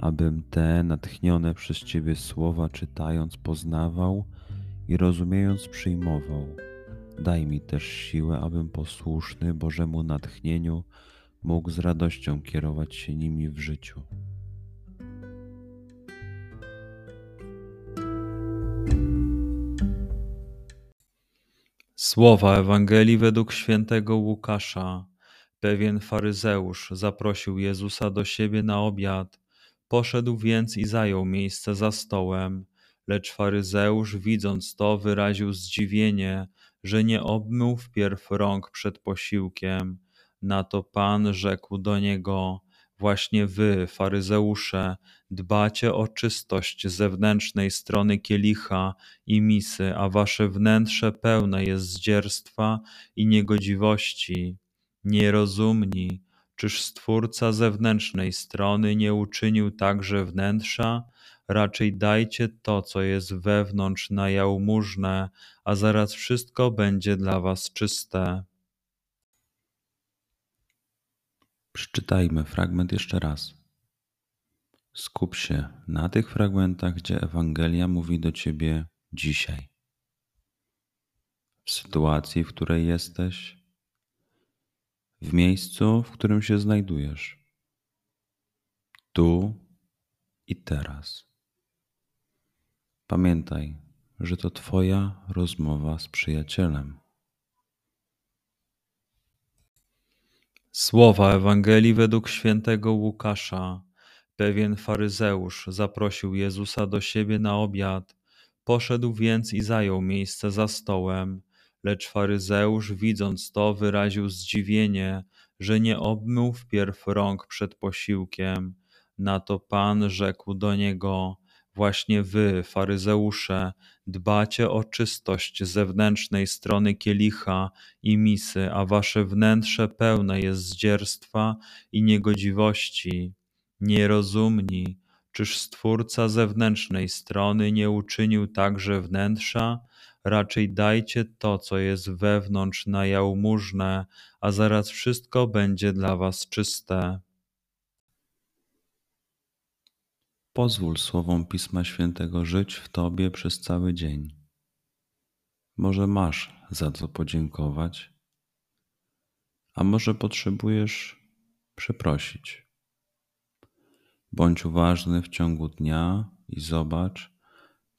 abym te natchnione przez Ciebie słowa czytając poznawał i rozumiejąc przyjmował. Daj mi też siłę, abym posłuszny Bożemu natchnieniu mógł z radością kierować się nimi w życiu. Słowa Ewangelii według świętego Łukasza. Pewien faryzeusz zaprosił Jezusa do siebie na obiad Poszedł więc i zajął miejsce za stołem, lecz faryzeusz, widząc to, wyraził zdziwienie, że nie obmył wpierw rąk przed posiłkiem. Na to Pan rzekł do niego: Właśnie wy, faryzeusze, dbacie o czystość zewnętrznej strony kielicha i misy, a wasze wnętrze pełne jest zdzierstwa i niegodziwości. Nierozumni, Czyż Stwórca zewnętrznej strony nie uczynił także wnętrza? Raczej dajcie to, co jest wewnątrz, na jałmużnę, a zaraz wszystko będzie dla was czyste. Przeczytajmy fragment jeszcze raz. Skup się na tych fragmentach, gdzie Ewangelia mówi do ciebie dzisiaj. W sytuacji, w której jesteś, w miejscu, w którym się znajdujesz, tu i teraz. Pamiętaj, że to Twoja rozmowa z przyjacielem. Słowa Ewangelii według świętego Łukasza. Pewien faryzeusz zaprosił Jezusa do siebie na obiad. Poszedł więc i zajął miejsce za stołem. Lecz faryzeusz, widząc to, wyraził zdziwienie, że nie obmył wpierw rąk przed posiłkiem. Na to Pan rzekł do niego: Właśnie wy, faryzeusze, dbacie o czystość zewnętrznej strony kielicha i misy, a wasze wnętrze pełne jest zdzierstwa i niegodziwości. Nierozumni, czyż Stwórca zewnętrznej strony nie uczynił także wnętrza? Raczej dajcie to, co jest wewnątrz na jałmużnę, a zaraz wszystko będzie dla was czyste. Pozwól słowom Pisma Świętego żyć w Tobie przez cały dzień. Może masz za co podziękować, a może potrzebujesz przeprosić. Bądź uważny w ciągu dnia i zobacz,